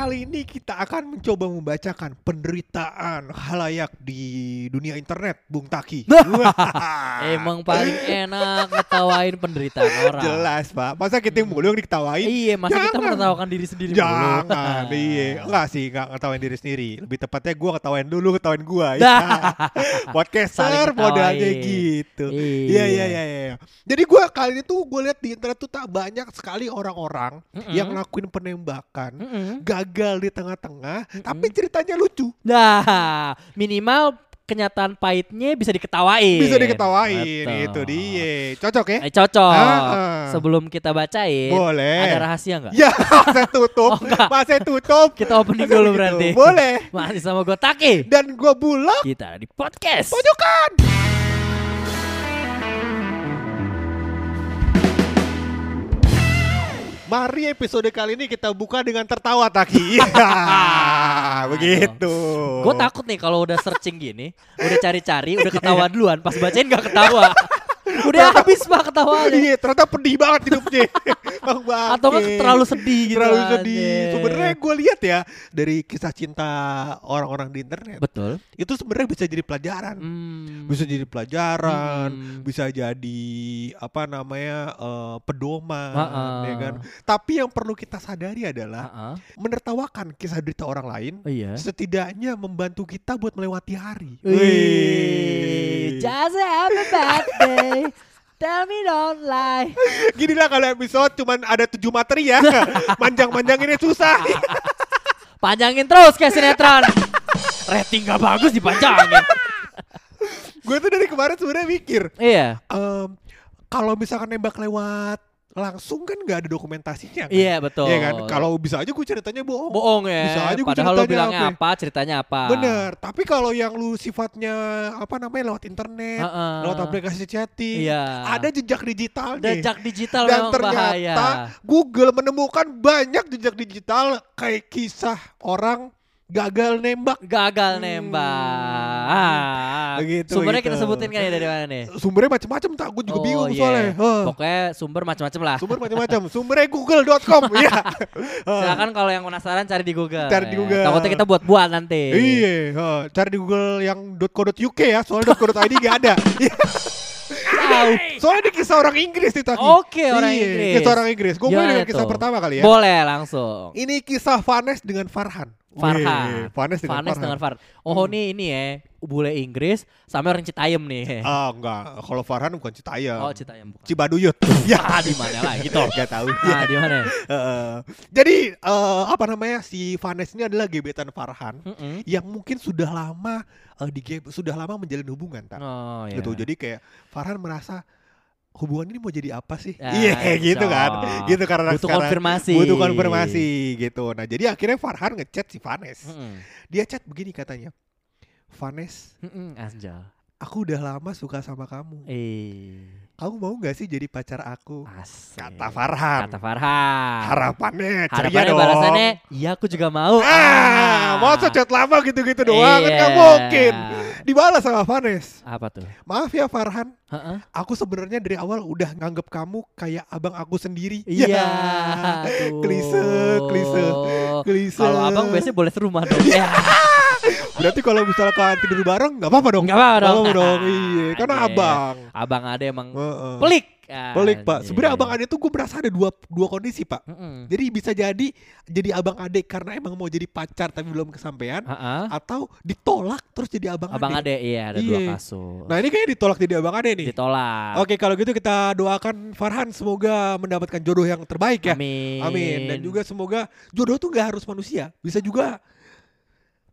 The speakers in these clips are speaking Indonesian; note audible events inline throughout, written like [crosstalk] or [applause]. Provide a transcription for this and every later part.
Kali ini kita akan mencoba membacakan penderitaan halayak di dunia internet, Bung Taki. [laughs] Emang paling enak ngetawain penderitaan orang. Jelas, Pak. Masa kita mulu yang diketawain? Iya, masa kita Jangan. menertawakan diri sendiri mulu? Jangan, iya. Enggak sih, enggak ngetawain diri sendiri. Lebih tepatnya gua ngetawain dulu, ngetawain gua. Ya. [laughs] Podcaster modalnya gitu. Iya. Iya, iya, iya, iya. Jadi gua kali ini tuh gue lihat di internet tuh tak banyak sekali orang-orang Mm-mm. yang ngelakuin penembakan, Mm-mm. Gagal di tengah-tengah, tapi ceritanya lucu. Nah, minimal kenyataan pahitnya bisa diketawain. Bisa diketawain, Betul. itu dia. Cocok ya? Eh, cocok. Ah, ah. Sebelum kita bacain, Boleh. ada rahasia nggak? Ya, [laughs] masa tutup. Oh, enggak. masa tutup. Kita opening dulu begitu? berarti. Boleh. Masih sama gue Taki. Dan gua bulak Kita di podcast. pojokan. Mari episode kali ini kita buka dengan tertawa Taki. [laughs] Iya, begitu. Gue takut nih kalau udah searching gini, udah cari-cari, udah ketawa duluan, pas bacain gak ketawa. Udah habis pak ketawanya. Iya, ternyata pedih banget hidupnya. [laughs] Bang Bangke. Atau nggak terlalu sedih gitu Terlalu aja. sedih. Sebenarnya gue lihat ya dari kisah cinta orang-orang di internet Betul. itu sebenarnya bisa jadi pelajaran. Hmm. Bisa jadi pelajaran, Hmm. bisa jadi apa namanya eh, pedoman, Ha-ha. ya kan. Tapi yang perlu kita sadari adalah Ah-ah. menertawakan kisah derita orang lain, Oh iya. setidaknya membantu kita buat melewati hari. Wih, just have a bad day. Tell me don't lie. Gini lah kalau episode cuman ada tujuh materi ya, [laughs] manjang-manjanginnya susah. [laughs] Panjangin terus kayak sinetron. Rating gak bagus dipanjangin. Gue tuh dari kemarin sebenarnya mikir, iya. em, kalau misalkan nembak lewat langsung kan nggak ada dokumentasinya kan? Iya betul. Iya kan? Kalau bisa aja gue ceritanya bohong. bohong ya. Bisa aja gua Padahal lo ceritanya bilangnya apa. apa, ceritanya apa. Bener. Tapi kalau yang lu sifatnya apa namanya lewat internet, Heeh. lewat aplikasi chatting, Iya. ada jejak digitalnya. Jejak digital Dan ternyata bahaya. Google menemukan banyak jejak digital kayak kisah orang gagal nembak. Gagal Hmm. nembak. Ah. Begitu, Sumbernya begitu. kita sebutin kan ya dari mana nih? Sumbernya macam-macam tak, gue juga Oh, bingung iya. soalnya. Hah. Pokoknya sumber macam-macam lah. Sumber macam-macam. [laughs] Sumbernya google.com [laughs] ya. Silakan kalau yang penasaran cari di Google. Cari di. Google. Takutnya kita buat-buat nanti. Iya, hah. cari di Google yang .co.uk ya, soalnya .co.id gak ada. [laughs] Iya. Tahu. soalnya di kisah orang Inggris nih tadi. Oke, orang Iya, Inggris. Kisah orang Inggris. Gue mulai dengan kisah tuh? pertama kali ya. Boleh langsung. Ini kisah Vanes dengan Farhan. Farhan. Vanes dengan Vanes Farhan. dengan Farhan. Oh, nih ini ya, bule Inggris sama orang Citayam nih. Ah, enggak. Kalau Farhan bukan Citayam. Oh, Citayam bukan. Cibaduyut. [laughs] ya, Ah, di mana lah gitu. Gak tahu. Ah, di mana? Heeh. Jadi eh, apa namanya si Vanes ini adalah gebetan Farhan Mm-mm. yang mungkin sudah lama eh, di sudah lama menjalin hubungan, tak? Oh, iya. gitu. Jadi kayak Farhan merasa hubungan ini mau jadi apa sih? Ya, Iya [laughs] gitu kan, gitu karena Butuh sekarang konfirmasi. butuh konfirmasi gitu. Nah jadi akhirnya Farhan ngechat si Vanes. Mm-mm. Dia chat begini katanya, Vanes, Mm-mm, Asjal. aku udah lama suka sama kamu. Eh, Kamu mau gak sih jadi pacar aku? asik. Kata Farhan. Kata Farhan. Harapannya ceria Harapannya dong. balasannya, iya aku juga mau. Ah, mau chat lama gitu-gitu doang kan gak Iya. mungkin. Dibalas sama Vanes. Apa tuh? Maaf ya Farhan, Heeh. aku sebenarnya dari awal udah nganggep kamu kayak abang aku sendiri. Iya. Ya, [laughs] aduh. klise, klise, klise. Kalau abang biasanya boleh serumah dong. Ya. [laughs] Berarti kalau misalkan tidur bareng nggak apa-apa dong. Nggak apa-apa dong. dong. Iya, karena Iya. abang. Abang ada emang Heeh. pelik Pelik pak. Sebenarnya Anjing. abang ade tuh gue merasa ada dua dua kondisi pak. Mm-mm. Jadi bisa jadi jadi abang adik karena emang mau jadi pacar tapi belum kesampaian, Ha-ha. atau ditolak terus jadi abang, Abang adik. Ade iya ada dua Iya. kasus. Nah ini kayaknya ditolak jadi abang ade nih. Ditolak. Oke kalau gitu kita doakan Farhan semoga mendapatkan jodoh yang terbaik ya. Amin. Amin. Dan juga semoga jodoh tuh gak harus manusia, bisa juga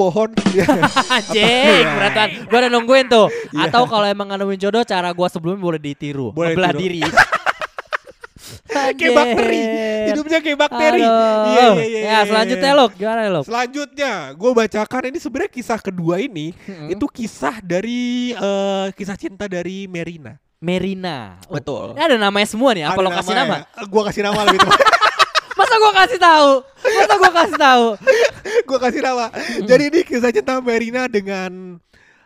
pohon. [laughs] Anjing, Iya. berat banget. Gua udah nungguin tuh. Iya. Atau kalau emang nemuin jodoh, cara gua sebelumnya boleh ditiru. Boleh tiru. diri. [laughs] kayak bakteri. Hidupnya kayak bakteri. Iya, iya, iya, Ya, iya, selanjutnya iya. lo, gimana lo? Selanjutnya, gue bacakan ini sebenarnya kisah kedua ini itu kisah dari eh, kisah cinta dari Merina. Merina. Oh, Betul. Ini ada namanya semua nih. Apa Ada lo kasih nama? namanya. Gua kasih nama lebih tepat. [laughs] Gua kasih tahu? Masa gua kasih tahu? [laughs] gua kasih nama. Jadi ini kisah cinta Merina dengan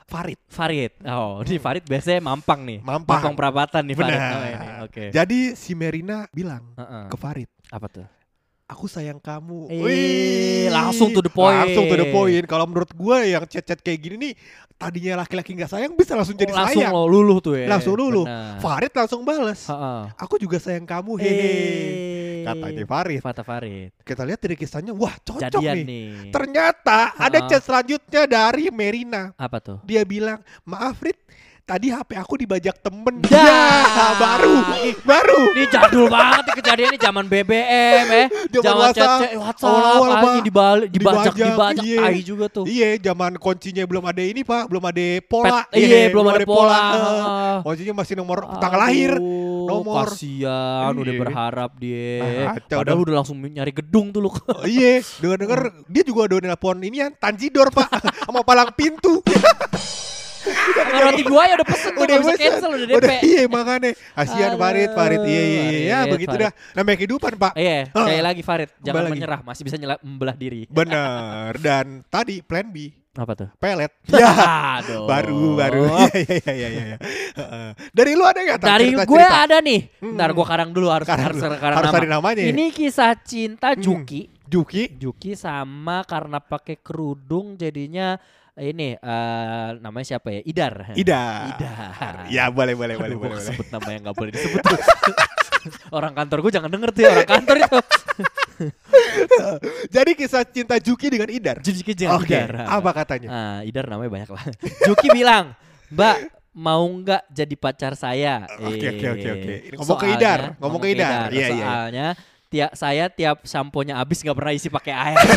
Farid. Farid. Oh, ini Farid biasanya mampang nih. Mampang. Mampang perapatan nih Farid Benar. Oke. Jadi si Merina bilang Heeh. ke Farid, Apa tuh? aku sayang kamu. Eh, Wih, langsung to the point. Langsung to the point. Kalau menurut gue yang chat-chat kayak gini nih, tadinya laki-laki nggak sayang bisa langsung jadi langsung sayang. lo luluh tuh ya. Langsung. Benar. Farid langsung bales. Heeh. Aku juga sayang kamu, hehe. Eh. Katanya Farid. Kata Farid. Kita lihat dari kisahnya, wah cocok Jadian nih. nih. Ternyata ada Ha-ha. chat selanjutnya dari Merina. Apa tuh? Dia bilang, maaf Rid, tadi HP aku dibajak temen. Dah. Ya, baru, baru. Ini jadul banget kejadian ini zaman BBM eh. Zaman WhatsApp. chat WhatsApp Awal-awal, lagi Pak. dibalik dibajak Dibajak, dibajak iya. tai juga tuh. Iya, zaman kuncinya belum ada ini pak, belum ada pola. Pet- iya, belum ada pola. Eh, Heeh. Kuncinya masih nomor tanggal lahir. Nomor. Kasian udah Iya. berharap dia. Ah, kacau Padahal dah. udah langsung nyari gedung tuh lu. Oh, iya, dengar dengar dia juga udah nelpon ini ya, Tanjidor pak, sama palang pintu. [laughs] Roti buaya udah pesen udah bisa cancel udah DP. Udah iya makanya. Kasihan Farid, Farid. Iya iya iya, ya begitu Farid. dah. Namanya kehidupan pak. Iya, sekali lagi Farid, jangan Kembali lagi. menyerah, masih bisa nyela membelah diri. Bener. Dan tadi plan B, Apa tuh? pelet. Ya. [laughs] Aduh. baru baru. [laughs] Iya iya iya. iya. Heeh. Dari lu ada nggak? Dari cerita- gue cerita? ada nih. Hmm. Ntar gue karang dulu harus Karang harus, dulu. karang Harus nama. namanya ya? Ini kisah cinta Hmm. Juki. Juki. Juki sama karena pakai kerudung jadinya ini eh namanya siapa ya? Idar. Ida. Idar. Ya boleh boleh Aduh, boleh boleh. sebut nama yang gak boleh disebut [laughs] orang kantor gue jangan denger tuh ya orang kantor itu. Jadi kisah cinta Juki dengan Idar. Juki jangan Oke. Idar. Apa katanya? Ah, Idar namanya banyak lah. [laughs] Juki bilang, Mbak mau nggak jadi pacar saya? Oke, oke, oke, Eh, oke. Ini ngomong ke Idar, ngomong ke Idar. Iya, iya, iya. Soalnya tiap saya tiap samponya habis nggak pernah isi pakai air. [laughs]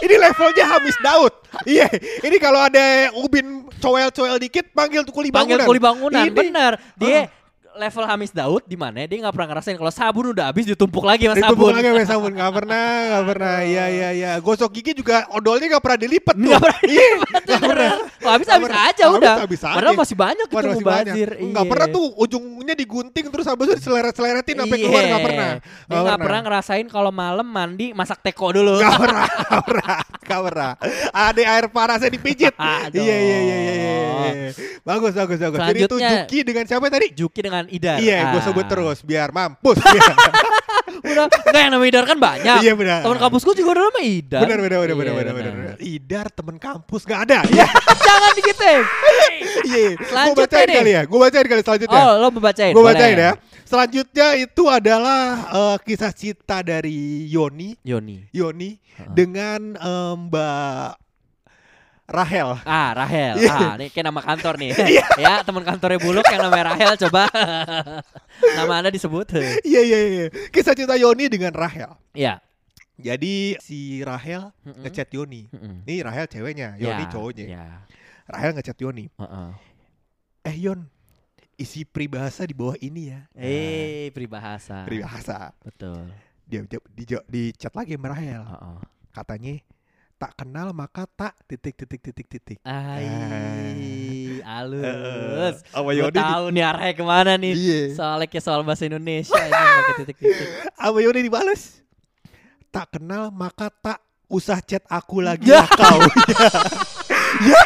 Ini levelnya Hamis Daud. Iya. Ini kalau ada ubin coel-coel dikit panggil tuh kuli Panggil bangunan. kuli bangunan, Ini bener. Dia level Hamis Daud di mana dia nggak pernah ngerasain kalau sabun udah habis ditumpuk lagi sama Ditumpuk sabun. lagi sama sabun Gak pernah Gak pernah [laughs] Iya iya iya Gosok gigi juga Odolnya gak pernah dilipet tuh Nggak pernah [laughs] Iya Gak pernah Kalau habis Nggak habis aja Habis udah. habis aja. Padahal masih banyak Waduh, masih banyak. Nggak Iya. pernah tuh ujungnya digunting terus habis itu diseleret-seleretin sampai keluar nggak pernah. Dia nggak pernah ngerasain kalau malam mandi masak teko dulu. Gak pernah, [laughs] gak pernah, gak pernah. Ada air panasnya dipijit. Iya, iya, iya, iya, iya. Bagus, bagus, bagus. Jadi itu Juki dengan siapa tadi? Juki dengan Idar. Iya, gue Ah. sebut terus biar mampus. [laughs] Udah, enggak yang nama Idar kan banyak. Iya, benar. Teman kampusku juga udah nama Idar. bener, bener, bener, bener, Iya, benar. bener. Idar temen kampus gak ada. Iya, [laughs] Jangan digituin. iya. Gue Selanjutnya bacain nih. kali ya. Gue bacain kali selanjutnya. Oh, lo membacain. Gue bacain ya. Selanjutnya itu adalah eh, kisah cinta dari Yoni, Yoni. Yoni dengan eh, Mbak Rahel. Ah, Rahel. Iya. Ah, ini kayak nama kantor nih. [laughs] ya, teman kantornya Buluk yang namanya Rahel coba. [laughs] nama Anda disebut. Iya iya iya. Kisah cinta Yoni dengan Rahel. Iya. Jadi si Rahel Mm-mm. ngechat Yoni. Mm-mm. Ini Rahel ceweknya, Yoni Ya, cowoknya. Ya. Rahel ngechat Yoni. Heeh. Eh Yon, isi peribahasa di bawah ini ya. Eh, peribahasa. Peribahasa. Betul. Dia di, di, di chat lagi sama Rahel. Heeh. Katanya tak kenal maka tak titik titik titik titik. Ai, [laughs] halus. Sama Gue tahu nih arahnya ke mana nih. Iya. Soalnya kayak soal bahasa Indonesia ini pakai titik-titik. Sama Yoni dibales. Tak kenal maka tak usah chat aku lagi Ya. [laughs] lah kau. ya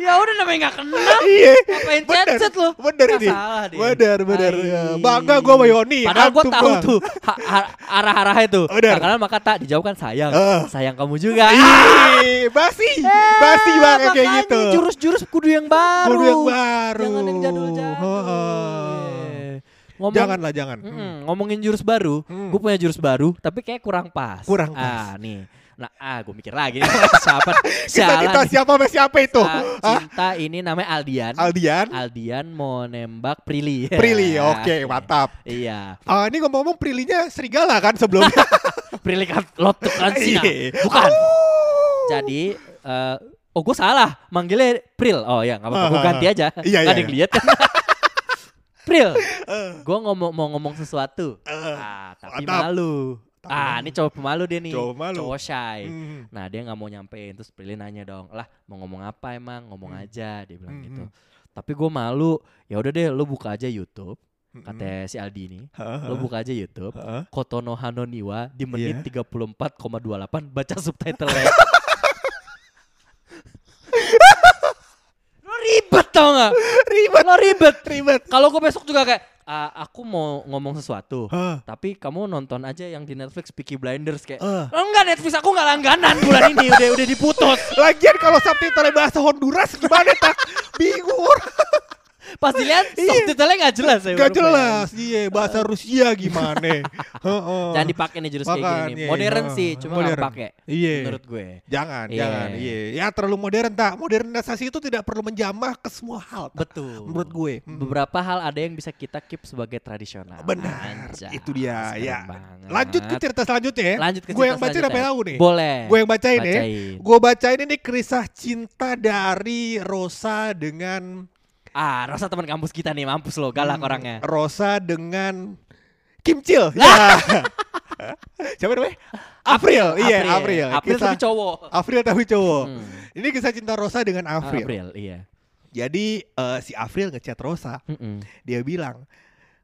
udah namanya nggak kenal. Iya. Ngapain Bener. chat-chat lu? Bener ini. salah dia. Bener bener. Ya, Bangga gue sama Yoni. Padahal gue tahu tuh ha- ha- arah-arahnya tuh. Bener. Tak kenal maka tak dijawabkan sayang. Eh. Sayang kamu juga. Basi, basi banget kayak Makanya gitu. Jurus-jurus kudu yang baru. Kudu yang baru. Jangan yang jadul-jadul. Heeh. ngomong Janganlah jangan. Hmm. Mm-mm, ngomongin jurus baru, Hmm. gue punya jurus baru, tapi kayak kurang pas. Kurang Ah, nih. Nah, ah, gue mikir lagi nih [laughs] siapa? Kita kita siapa sama siapa itu? Ah, cinta ini namanya Aldian. Aldian. Aldian mau nembak Prilly. [laughs] Prilly, [laughs] oke mantap. Iya, Ah ini ngomong-ngomong Prilinya serigala kan sebelumnya. Prilly kan lotuk kan. Iya. Bukan. Oh. Jadi eh oh gue salah, manggilnya Pril. Oh ya, nggak apa-apa, gue Ah, ganti aja. iya, Nggak ada iya, yang lihat. Pril, Eh, gue ngomong mau ngomong sesuatu. eh, Ah, tapi mantap. malu. Tapi Ah, ini cowok pemalu dia nih. Cowok pemalu. Cowok shy. hmm. Nah, dia nggak mau nyampein terus Prilly nanya dong, "Lah, mau ngomong apa emang? Ngomong Hmm. aja." Dia bilang Hmm, gitu. hmm. Tapi gue malu. Ya udah deh, lu buka aja YouTube. Hmm. Kata si Aldi ini. Lu buka aja YouTube. heeh. Kotono Hanoniwa di menit Iya. 34,28 baca subtitle-nya. [laughs] Lo ribet tau gak? Ribet, Lo ribet. ribet. Kalau gue besok juga kayak, "Ah, aku mau ngomong sesuatu. Hah, Tapi kamu nonton aja yang di Netflix Peaky Blinders kayak eh. "Oh, Enggak Netflix aku nggak langganan bulan ini udah udah diputus. [laughs] Lagian kalau subtitle bahasa Honduras gimana tak? Bingung. Pas dilihat Iya. subtitlenya nggak jelas ya. Gak baru jelas. Iya, bahasa Rusia gimana? [laughs] Jangan dipakai nih jurus kayak Makan, gini. iya, Modern iya. sih, cuma nggak pakai. Iya. Menurut gue. Jangan, Iya. jangan. Iya. Ya terlalu modern tak. Modernisasi itu tidak perlu menjamah ke semua hal. Tak? Betul. Menurut gue. Hmm. Beberapa hal ada yang bisa kita keep sebagai tradisional. Benar. Anjay, Itu dia. Ya. banget. Lanjut ke cerita selanjutnya ya. Lanjut ke Gue yang baca apa tahu nih? Boleh. Gue yang bacain, ya. Bacain. Gue bacain ini kisah cinta dari Rosa dengan Ah, rasa teman kampus kita nih mampus lo, galak Hmm, orangnya. Rosa dengan Kim Chill. Ya. [laughs] Siapa namanya? April. Iya, April. April Kisah- tapi cowok. April tapi cowok. Hmm. Ini kisah cinta Rosa dengan Ah, April. April, iya. Jadi eh, si April ngechat Rosa, Mm-mm. dia bilang,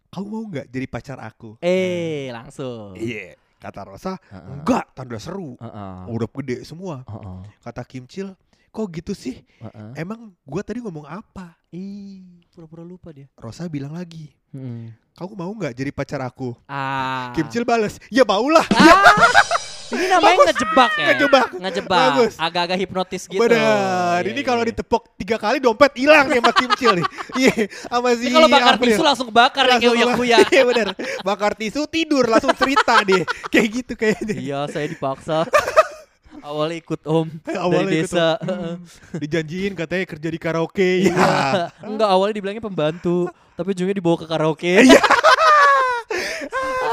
"Kamu mau nggak jadi pacar aku?" Eh, langsung. Iya. Kata Rosa, Heeh. "Enggak, tanda seru. Heeh. Udah gede semua." Heeh. Kata Kim Chill, "Kok gitu sih? Heeh. Emang gua tadi ngomong apa?" Ih, pura-pura lupa dia. Rosa bilang lagi, Mm-mm. "Kamu mau nggak jadi pacar aku?" Ah. Kim Chill bales, "Ya maulah." Ah. [laughs] Ini namanya Bagus. ngejebak ya. Ngejebak. Ngejebak. Bagus. Agak-agak hipnotis gitu. Benar. Iya, Ini kalau iya. ditepok tiga kali dompet hilang nih sama Kim Chill nih. [laughs] Iya, sama si kalau bakar April. tisu langsung kebakar ya kayak Langsung uya-kuya. Iya benar. Bakar tisu tidur langsung cerita deh. [laughs] Kayak gitu kayaknya. Iya, saya dipaksa. Awalnya ikut om [laughs] Awalnya dari ikut desa. om. [laughs] Hmm. Dijanjiin katanya kerja di karaoke. Ya. Enggak, awalnya dibilangnya pembantu, tapi ujungnya dibawa ke karaoke. [laughs] Iya.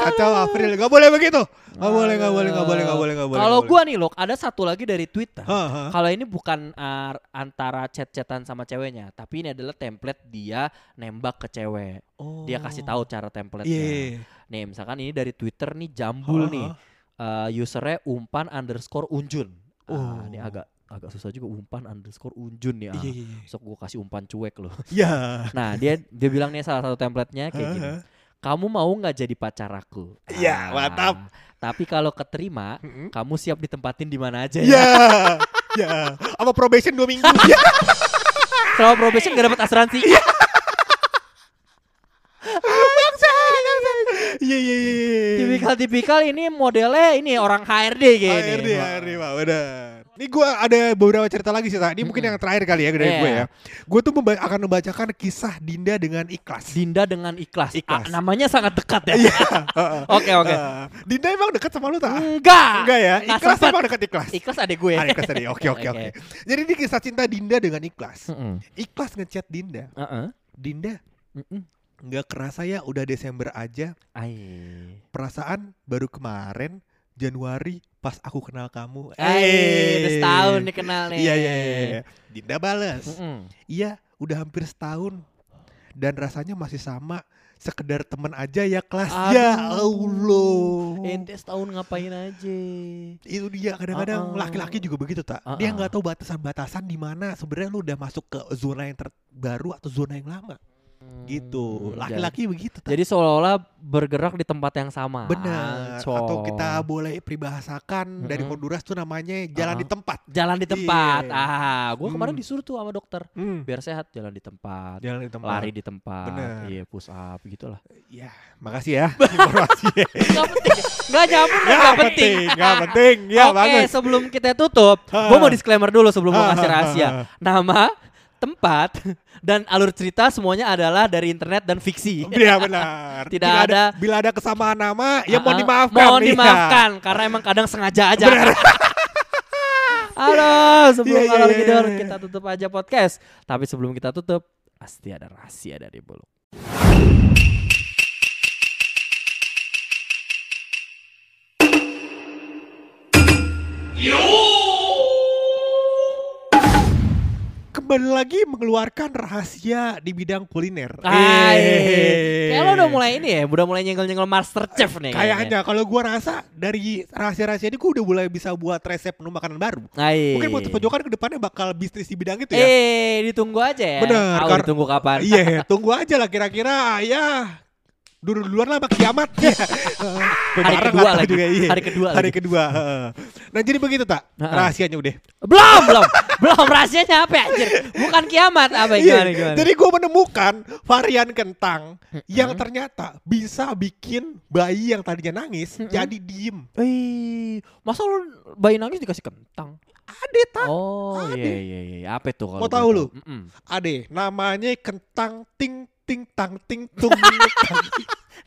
Kacau April. Gak boleh begitu. Gak boleh, gak boleh, gak boleh, gak boleh, gak boleh. Kalau gua nih, Lok, ada satu lagi dari Twitter. Kalau ini bukan uh, antara chat-chatan sama ceweknya, tapi ini adalah template dia nembak ke cewek. Oh. Dia kasih tahu cara template-nya. Iya. Nih, misalkan ini dari Twitter nih Jambul Hah, nih. Uh, usernya umpan underscore unjun. Ah, Oh. ini agak agak susah juga umpan underscore unjun nih. Ah. Iya, iya, iya. Besok gue kasih umpan cuek loh. [laughs] Ya. Nah dia dia bilang nih salah satu template-nya kayak gini. Kamu mau nggak jadi pacar aku? Iya, mantap. Tapi kalau keterima, Mm-mm. kamu siap ditempatin di mana aja Ya. ya? Ya. Apa probation dua minggu? [laughs] Ya. Selama probation gak dapat asuransi. Iya, [laughs] iya, iya. Tipikal-tipikal ini modelnya ini orang HRD kayaknya. HRD, HRD, Pak, benar. Ini gue ada beberapa cerita lagi sih. Ini mungkin yang terakhir kali ya dari Iya. gue ya. Gue tuh memba- akan membacakan kisah Dinda dengan ikhlas. Dinda dengan ikhlas. Ikhlas. Ah, namanya sangat dekat ya. Iya. [laughs] Oke oke. Dinda emang deket sama lu, Tak? Enggak. Enggak ya? Nggak Ikhlas emang deket ikhlas. Ikhlas adek gue. Ah, ikhlas tadi. [laughs] Oke, oke, oke. Jadi ini kisah cinta Dinda dengan ikhlas. Mm-mm. Ikhlas ngechat Dinda. Uh-uh. Dinda, Mm-mm. Nggak kerasa ya udah Desember aja. Ai. Perasaan baru kemarin Januari pas aku kenal kamu. Udah setahun nih kenal nih. Iya, iya, iya, iya. Dinda balas. Mm-mm. Iya, udah hampir setahun. Dan rasanya masih sama. Sekedar teman aja ya kelas. Ya Allah. Ente setahun ngapain aja? Itu dia kadang-kadang Uh-uh. laki-laki juga begitu tak. Dia Uh-uh. nggak tahu batasan-batasan di mana sebenarnya lu udah masuk ke zona yang terbaru atau zona yang lama. Gitu. Hmm, Laki-laki begitu tak. Jadi seolah-olah bergerak di tempat yang sama. Benar. Ancol. Atau kita boleh peribahasakan dari Mm-mm. Honduras tuh namanya jalan Uh-uh. di tempat. jalan di tempat. Iya. Ah, gua kemarin Hmm. disuruh tuh sama dokter Hmm. biar sehat jalan di tempat. Jalan di tempat. Lari di tempat, iya push up gitulah. Ya, makasih ya [laughs] informasi. Gak penting, gak nyambung, ya, gak penting. Gak penting. Ya, Oke, bagus. sebelum kita tutup, gue mau disclaimer dulu sebelum gue kasih ha, ha, rahasia. ha. Nama tempat [laughs] dan alur cerita semuanya adalah dari internet dan fiksi. Iya benar. [laughs] Tidak Bila ada- bila ada kesamaan nama, ya mohon dimaafkan. Mohon iya. dimaafkan [laughs] karena emang kadang sengaja aja. Benar. Halo, sebelum ngalor iya, ngidul iya. kita tutup aja podcast. Tapi sebelum kita tutup, pasti ada rahasia dari Buluk. Kembali lagi mengeluarkan rahasia di bidang kuliner. Kayak lo udah mulai ini ya, udah mulai nyenggol-nyenggol master chef nih. Kayaknya kalau gua rasa dari rahasia-rahasia ini gua udah mulai bisa buat resep menu makanan baru. Hai. Mungkin buat pojokan ke depannya bakal bisnis di bidang itu ya. Eh, ditunggu aja ya. Bener, Tahu ditunggu kapan. Iya, [laughs] tunggu aja lah kira-kira ya dulu duluan lah kiamat. Iya. [laughs] Hari kedua lagi. Juga, iya. Hari kedua Hari lagi. kedua. Nah jadi begitu tak rahasianya udah. Belum, belum. belum rahasianya apa ya, anjir? Bukan kiamat apa Iya. gimana gimana? Jadi gue menemukan varian kentang yang ternyata bisa bikin bayi yang tadinya nangis jadi diem. Eh, masa lu bayi nangis dikasih kentang? Ada tak? Oh, Ada. iya iya iya. Apa itu kalau Mau tahu lu? Mm-mm. Ade, namanya kentang ting ting tang ting tung. [laughs]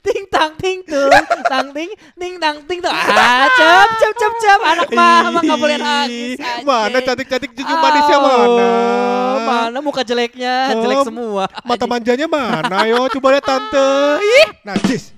Ting tang ting tung, tang ting, ting tang ting tung. Ah, cep cep cep cep. Anak mama nggak boleh nangis. Mana cantik-cantik cucu manisnya Oh, mana? Mana muka jeleknya, jelek semua. Mata manjanya mana? Yo, coba lihat tante. Ih, najis.